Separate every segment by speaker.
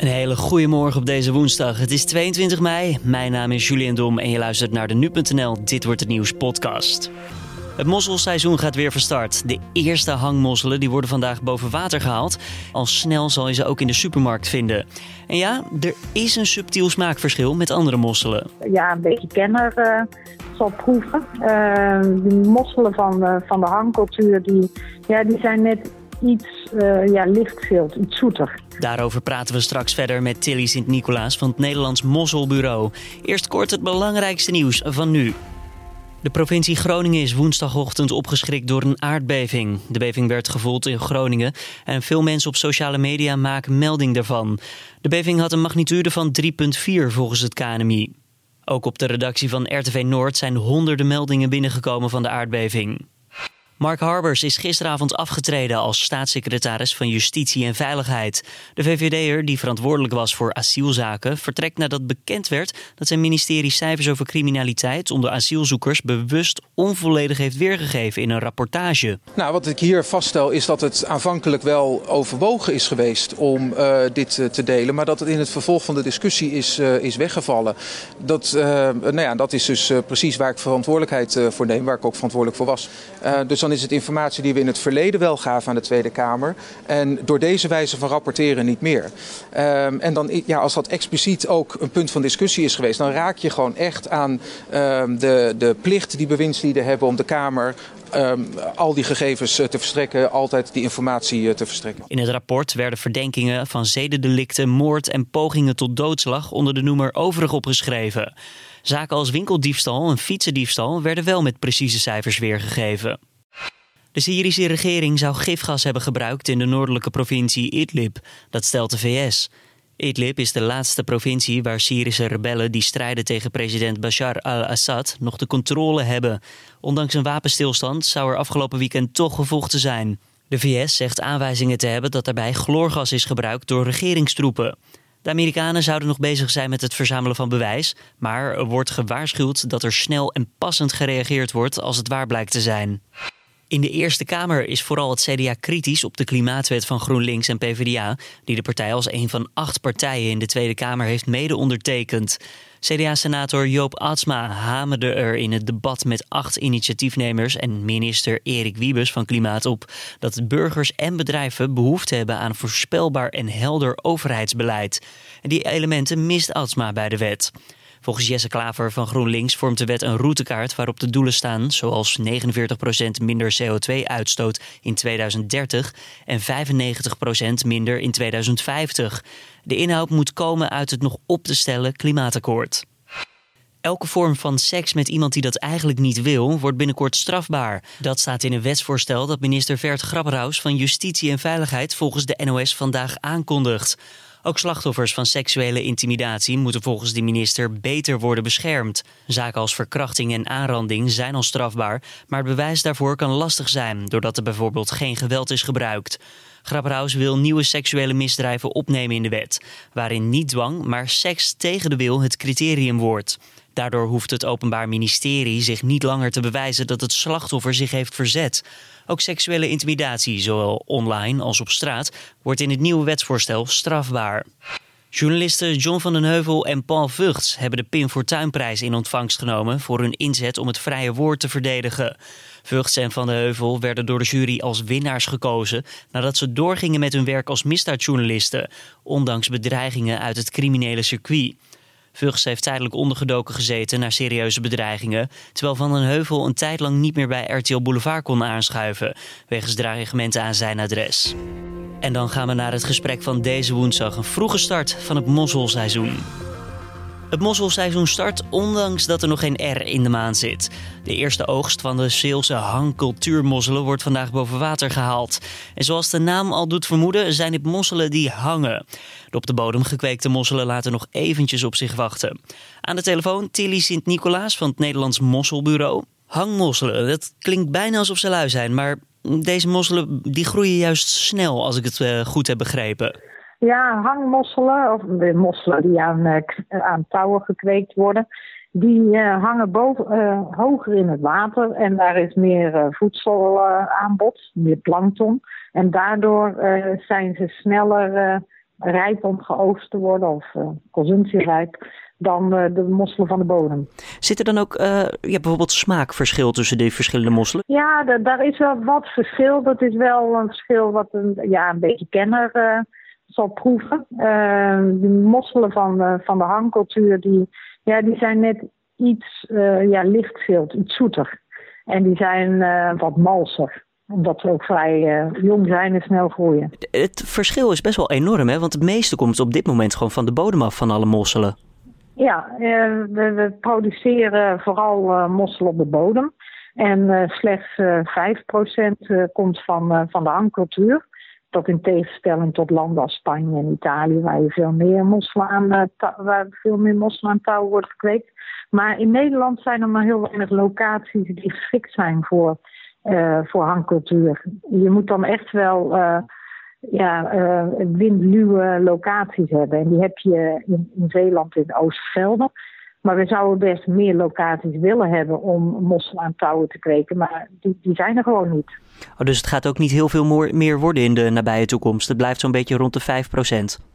Speaker 1: Een hele goede morgen op deze woensdag. Het is 22 mei. Mijn naam is Julian Dom en je luistert naar de nu.nl Dit wordt het nieuws podcast. Het mosselseizoen gaat weer van start. De eerste hangmosselen die worden vandaag boven water gehaald. Al snel zal je ze ook in de supermarkt vinden. En ja, er is een subtiel smaakverschil met andere mosselen.
Speaker 2: Ja, een beetje kenner uh, zal proeven. Uh, de mosselen van, van de hangcultuur die, ja, die zijn net iets uh, ja, lichtgeeld, iets zoeter.
Speaker 1: Daarover praten we straks verder met Tilly Sint-Nicolaas van het Nederlands Mosselbureau. Eerst kort het belangrijkste nieuws van nu. De provincie Groningen is woensdagochtend opgeschrikt door een aardbeving. De beving werd gevoeld in Groningen en veel mensen op sociale media maken melding daarvan. De beving had een magnitude van 3,4 volgens het KNMI. Ook op de redactie van RTV Noord zijn honderden meldingen binnengekomen van de aardbeving. Mark Harbers is gisteravond afgetreden als staatssecretaris van Justitie en Veiligheid. De VVD'er, die verantwoordelijk was voor asielzaken, vertrekt nadat bekend werd dat zijn ministerie cijfers over criminaliteit onder asielzoekers bewust onvolledig heeft weergegeven in een rapportage.
Speaker 3: Nou, wat ik hier vaststel is dat het aanvankelijk wel overwogen is geweest om uh, dit uh, te delen, maar dat het in het vervolg van de discussie is, uh, is weggevallen. Dat, nou ja, dat is dus precies waar ik verantwoordelijkheid voor neem, waar ik ook verantwoordelijk voor was. dus dan is het informatie die we in het verleden wel gaven aan de Tweede Kamer. En door deze wijze van rapporteren niet meer. Um, en dan, ja, als dat expliciet ook een punt van discussie is geweest, dan raak je gewoon echt aan um, de, de plicht die bewindslieden hebben om de Kamer Um, al die gegevens te verstrekken, altijd die informatie te verstrekken.
Speaker 1: In het rapport werden verdenkingen van zedendelicten, moord en pogingen tot doodslag onder de noemer overig opgeschreven. Zaken als winkeldiefstal en fietsendiefstal werden wel met precieze cijfers weergegeven. De Syrische regering zou gifgas hebben gebruikt in de noordelijke provincie Idlib. Dat stelt de VS. Idlib is de laatste provincie waar Syrische rebellen die strijden tegen president Bashar al-Assad nog de controle hebben. Ondanks een wapenstilstand zou er afgelopen weekend toch gevochten zijn. De VS zegt aanwijzingen te hebben dat daarbij chloorgas is gebruikt door regeringstroepen. De Amerikanen zouden nog bezig zijn met het verzamelen van bewijs, maar er wordt gewaarschuwd dat er snel en passend gereageerd wordt als het waar blijkt te zijn. In de Eerste Kamer is vooral het CDA kritisch op de klimaatwet van GroenLinks en PvdA, die de partij als een van acht partijen in de Tweede Kamer heeft mede ondertekend. CDA-senator Joop Atsma hamerde er in het debat met acht initiatiefnemers en minister Erik Wiebes van Klimaat op dat burgers en bedrijven behoefte hebben aan voorspelbaar en helder overheidsbeleid. En die elementen mist Atsma bij de wet. Volgens Jesse Klaver van GroenLinks vormt de wet een routekaart waarop de doelen staan, zoals 49% minder CO2-uitstoot in 2030 en 95% minder in 2050. De inhoud moet komen uit het nog op te stellen klimaatakkoord. Elke vorm van seks met iemand die dat eigenlijk niet wil, wordt binnenkort strafbaar. Dat staat in een wetsvoorstel dat minister Vert Grapperhaus van Justitie en Veiligheid volgens de NOS vandaag aankondigt. Ook slachtoffers van seksuele intimidatie moeten volgens de minister beter worden beschermd. Zaken als verkrachting en aanranding zijn al strafbaar, maar het bewijs daarvoor kan lastig zijn doordat er bijvoorbeeld geen geweld is gebruikt. Grapperhaus wil nieuwe seksuele misdrijven opnemen in de wet, waarin niet dwang, maar seks tegen de wil het criterium wordt. Daardoor hoeft het Openbaar Ministerie zich niet langer te bewijzen dat het slachtoffer zich heeft verzet. Ook seksuele intimidatie, zowel online als op straat, wordt in het nieuwe wetsvoorstel strafbaar. Journalisten John van den Heuvel en Paul Vugts hebben de Pim Fortuynprijs in ontvangst genomen voor hun inzet om het vrije woord te verdedigen. Vugts en van den Heuvel werden door de jury als winnaars gekozen nadat ze doorgingen met hun werk als misdaadjournalisten, ondanks bedreigingen uit het criminele circuit. Vugts heeft tijdelijk ondergedoken gezeten naar serieuze bedreigingen, terwijl Van den Heuvel een tijd lang niet meer bij RTL Boulevard kon aanschuiven, wegens dreigementen aan zijn adres. En dan gaan we naar het gesprek van deze woensdag, een vroege start van het mosselseizoen. Het mosselseizoen start ondanks dat er nog geen R in de maan zit. De eerste oogst van de Zeelse hangcultuurmosselen wordt vandaag boven water gehaald. En zoals de naam al doet vermoeden, zijn het mosselen die hangen. De op de bodem gekweekte mosselen laten nog eventjes op zich wachten. Aan de telefoon Tilly Sint-Nicolaas van het Nederlands Mosselbureau. Hangmosselen, dat klinkt bijna alsof ze lui zijn, maar deze mosselen die groeien juist snel als ik het uh, goed heb begrepen.
Speaker 2: Ja, hangmosselen, of de mosselen die aan, uh, aan touwen gekweekt worden, die uh, hangen boven, uh, hoger in het water en daar is meer voedselaanbod, meer plankton. En daardoor zijn ze sneller rijp om geoogst te worden of uh, consumptierijp dan uh, de mosselen van de bodem.
Speaker 1: Zit er dan ook uh, ja, bijvoorbeeld smaakverschil tussen die verschillende mosselen?
Speaker 2: Ja, daar is wel wat verschil. Dat is wel een verschil wat een, ja, een beetje kenner uh, zal proeven. de mosselen van, van de hangcultuur die, ja, die zijn net iets ja, lichtgeeld, iets zoeter. En die zijn wat malser omdat ze ook vrij uh, jong zijn en snel groeien.
Speaker 1: Het verschil is best wel enorm, hè? Want het meeste komt op dit moment gewoon van de bodem af van alle mosselen.
Speaker 2: Ja, uh, we, we, produceren vooral uh, mossel op de bodem. En slechts 5% komt van, van de hangcultuur. Dat in tegenstelling tot landen als Spanje en Italië, waar je veel meer mosselen aan, waar veel meer touw wordt gekweekt. Maar in Nederland zijn er maar heel weinig locaties die geschikt zijn voor uh, voor hangcultuur. Je moet dan echt wel uh, ja, uh, windluwe locaties hebben. En die heb je in, in Zeeland in Oostvelden. Maar we zouden best meer locaties willen hebben om mosselen aan touwen te kweken. Maar die, die zijn er gewoon niet.
Speaker 1: Oh, dus het gaat ook niet heel veel meer worden in de nabije toekomst. Het blijft zo'n beetje rond de 5 procent.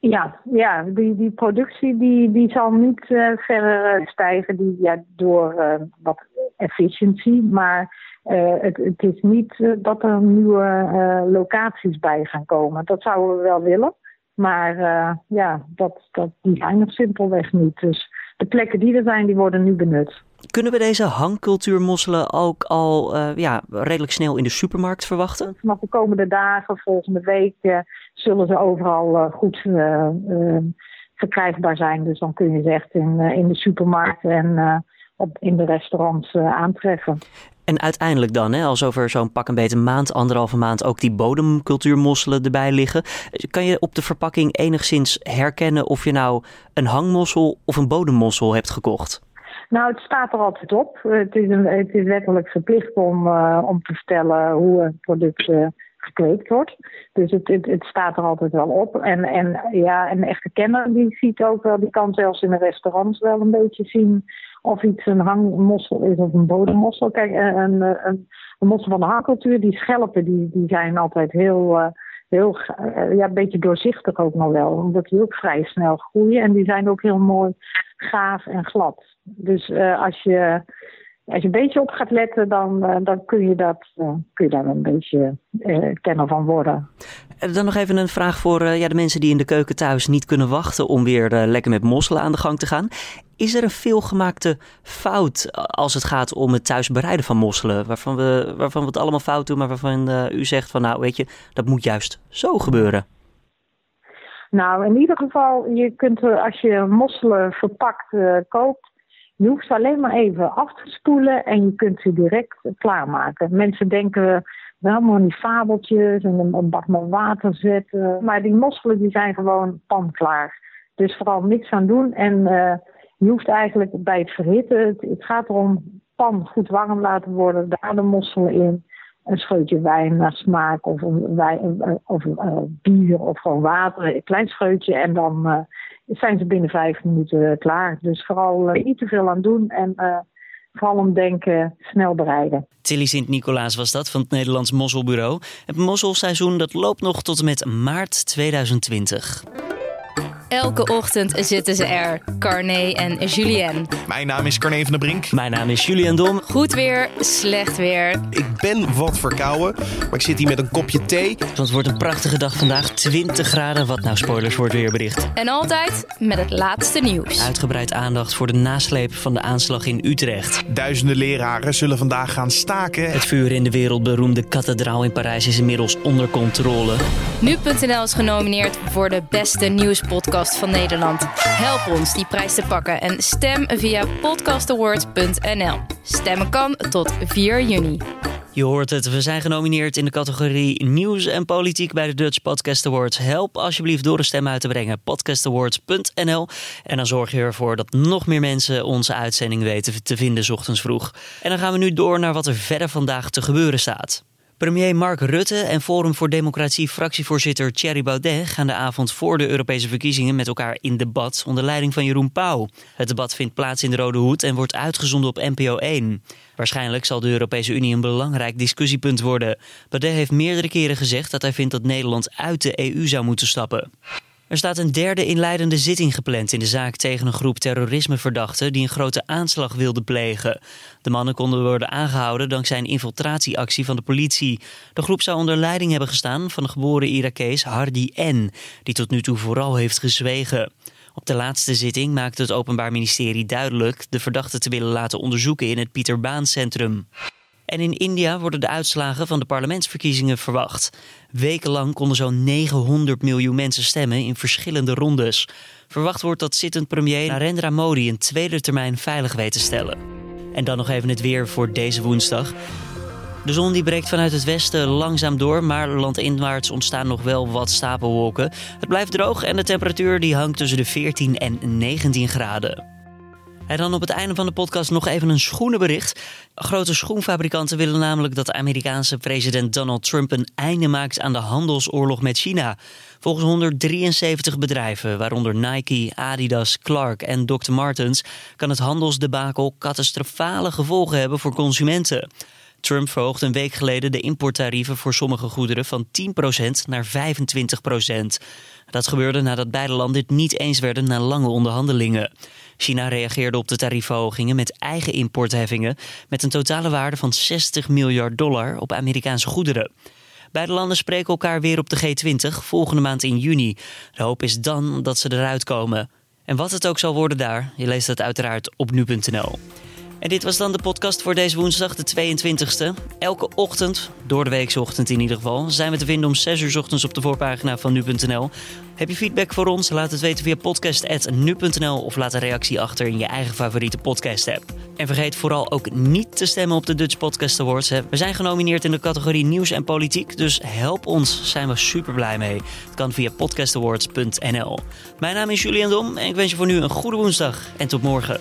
Speaker 2: Ja, ja die, die productie die, die zal niet uh, verder stijgen die, ja, door uh, wat efficiëntie. Maar uh, het, het, is niet dat er nieuwe locaties bij gaan komen. Dat zouden we wel willen. Maar ja, dat, dat, die zijn er simpelweg niet. Dus de plekken die er zijn, die worden nu benut.
Speaker 1: Kunnen we deze hangcultuurmosselen ook al uh, ja, redelijk snel in de supermarkt verwachten?
Speaker 2: Vanaf de komende dagen, volgende week, uh, zullen ze overal goed verkrijgbaar zijn. Dus dan kun je ze echt in, in de supermarkt en op, in de restaurants aantreffen.
Speaker 1: En uiteindelijk dan, hè, als over zo'n pak een beetje maand, anderhalve maand ook die bodemcultuurmosselen erbij liggen. Kan je op de verpakking enigszins herkennen of je nou een hangmossel of een bodemmossel hebt gekocht?
Speaker 2: Nou, het staat er altijd op. Het is, een, het is wettelijk verplicht om, uh, om te vertellen hoe een product uh, gekweekt wordt. Dus het, het, staat er altijd wel op. En, en ja, een echte kenner die ziet ook wel, die kan zelfs in een restaurant wel een beetje zien of iets een hangmossel is of een bodemmossel. Kijk, een, een, een, een mossel van de hangcultuur, die schelpen, die, die zijn altijd heel... Uh, heel, ja, een beetje doorzichtig ook nog wel. Omdat die ook vrij snel groeien. En die zijn ook heel mooi gaaf en glad. Dus als, je, als je een beetje op gaat letten, dan, uh, dan kun, je dat, uh, kun je daar een beetje kenner van worden.
Speaker 1: Dan nog even een vraag voor ja, de mensen die in de keuken thuis niet kunnen wachten om weer lekker met mosselen aan de gang te gaan. Is er een veelgemaakte fout als het gaat om het thuis bereiden van mosselen? Waarvan we, waarvan we het allemaal fout doen, maar waarvan u zegt van nou weet je, dat moet juist zo gebeuren.
Speaker 2: Nou, in ieder geval, je kunt als je mosselen verpakt uh, koopt, je hoeft ze alleen maar even af te spoelen en je kunt ze direct klaarmaken. Mensen denken wel maar die fabeltjes en een bak met water zetten. Maar die mosselen die zijn gewoon panklaar. Dus vooral niks aan doen. En uh, je hoeft eigenlijk bij het verhitten, het, gaat erom pan goed warm laten worden, daar de mosselen in een scheutje wijn naar smaak of, een wijn, of uh, bier of gewoon water, een klein scheutje en dan zijn ze binnen vijf minuten klaar. Dus vooral uh, niet te veel aan doen en vooral om denken snel bereiden.
Speaker 1: Tilly Sint-Nicolaas was dat van het Nederlands Mosselbureau. Het mosselseizoen dat loopt nog tot en met maart 2020.
Speaker 4: Elke ochtend zitten ze er, Carné en Julien.
Speaker 5: Mijn naam is Carné van der Brink.
Speaker 1: Mijn naam is Julian Dom.
Speaker 4: Goed weer, slecht weer.
Speaker 5: Ik ben wat verkouden, maar ik zit hier met een kopje thee.
Speaker 1: het wordt een prachtige dag vandaag, 20 graden. Wat nou spoilers wordt weerbericht.
Speaker 4: En altijd met het laatste nieuws.
Speaker 1: Uitgebreid aandacht voor de nasleep van de aanslag in Utrecht.
Speaker 5: Duizenden leraren zullen vandaag gaan staken.
Speaker 1: Het vuur in de wereldberoemde kathedraal in Parijs is inmiddels onder controle.
Speaker 4: Nu.nl is genomineerd voor de beste nieuwspodcast van Nederland. Help ons die prijs te pakken en stem via podcastawards.nl. Stemmen kan tot 4 juni.
Speaker 1: Je hoort het, we zijn genomineerd in de categorie Nieuws en Politiek bij de Dutch Podcast Awards. Help alsjeblieft door een stem uit te brengen, podcastawards.nl. En dan zorg je ervoor dat nog meer mensen onze uitzending weten te vinden ochtends vroeg. En dan gaan we nu door naar wat er verder vandaag te gebeuren staat. Premier Mark Rutte en Forum voor Democratie fractievoorzitter Thierry Baudet gaan de avond voor de Europese verkiezingen met elkaar in debat onder leiding van Jeroen Pauw. Het debat vindt plaats in de Rode Hoed en wordt uitgezonden op NPO 1. Waarschijnlijk zal de Europese Unie een belangrijk discussiepunt worden. Baudet heeft meerdere keren gezegd dat hij vindt dat Nederland uit de EU zou moeten stappen. Er staat een derde inleidende zitting gepland in de zaak tegen een groep terrorismeverdachten die een grote aanslag wilden plegen. De mannen konden worden aangehouden dankzij een infiltratieactie van de politie. De groep zou onder leiding hebben gestaan van de geboren Irakees Hardy N, die tot nu toe vooral heeft gezwegen. Op de laatste zitting maakte het Openbaar Ministerie duidelijk de verdachten te willen laten onderzoeken in het Pieter Centrum. En in India worden de uitslagen van de parlementsverkiezingen verwacht. Wekenlang konden zo'n 900 miljoen mensen stemmen in verschillende rondes. Verwacht wordt dat zittend premier Narendra Modi een tweede termijn veilig weet te stellen. En dan nog even het weer voor deze woensdag. De zon die breekt vanuit het westen langzaam door, maar landinwaarts ontstaan nog wel wat stapelwolken. Het blijft droog en de temperatuur die hangt tussen de 14 en 19 graden. En dan op het einde van de podcast nog even een schoenenbericht. Grote schoenfabrikanten willen namelijk dat de Amerikaanse president Donald Trump een einde maakt aan de handelsoorlog met China. Volgens 173 bedrijven, waaronder Nike, Adidas, Clark en Dr. Martens, kan het handelsdebakel catastrofale gevolgen hebben voor consumenten. Trump verhoogde een week geleden de importtarieven voor sommige goederen van 10% naar 25%. Dat gebeurde nadat beide landen het niet eens werden na lange onderhandelingen. China reageerde op de tariefverhogingen met eigen importheffingen met een totale waarde van 60 miljard dollar op Amerikaanse goederen. Beide landen spreken elkaar weer op de G20 volgende maand in juni. De hoop is dan dat ze eruit komen. En wat het ook zal worden daar, je leest het uiteraard op nu.nl. En dit was dan de podcast voor deze woensdag, de 22e. Elke ochtend, door de weeksochtend in ieder geval, zijn we te vinden om 6 uur ochtends op de voorpagina van nu.nl. Heb je feedback voor ons? Laat het weten via podcast.nu.nl of laat een reactie achter in je eigen favoriete podcast app. En vergeet vooral ook niet te stemmen op de Dutch Podcast Awards. We zijn genomineerd in de categorie nieuws en politiek, dus help ons, zijn we super blij mee. Het kan via podcastawards.nl. Mijn naam is Julian Dom en ik wens je voor nu een goede woensdag en tot morgen.